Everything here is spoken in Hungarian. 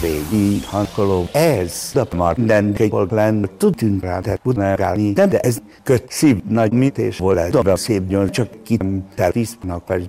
végi hankoló. Ez a már mindenképp lenne tudtunk rá, tehát tudnálni, de ez köt szív nagy mit és volt ez a szép gyön, csak ki vagy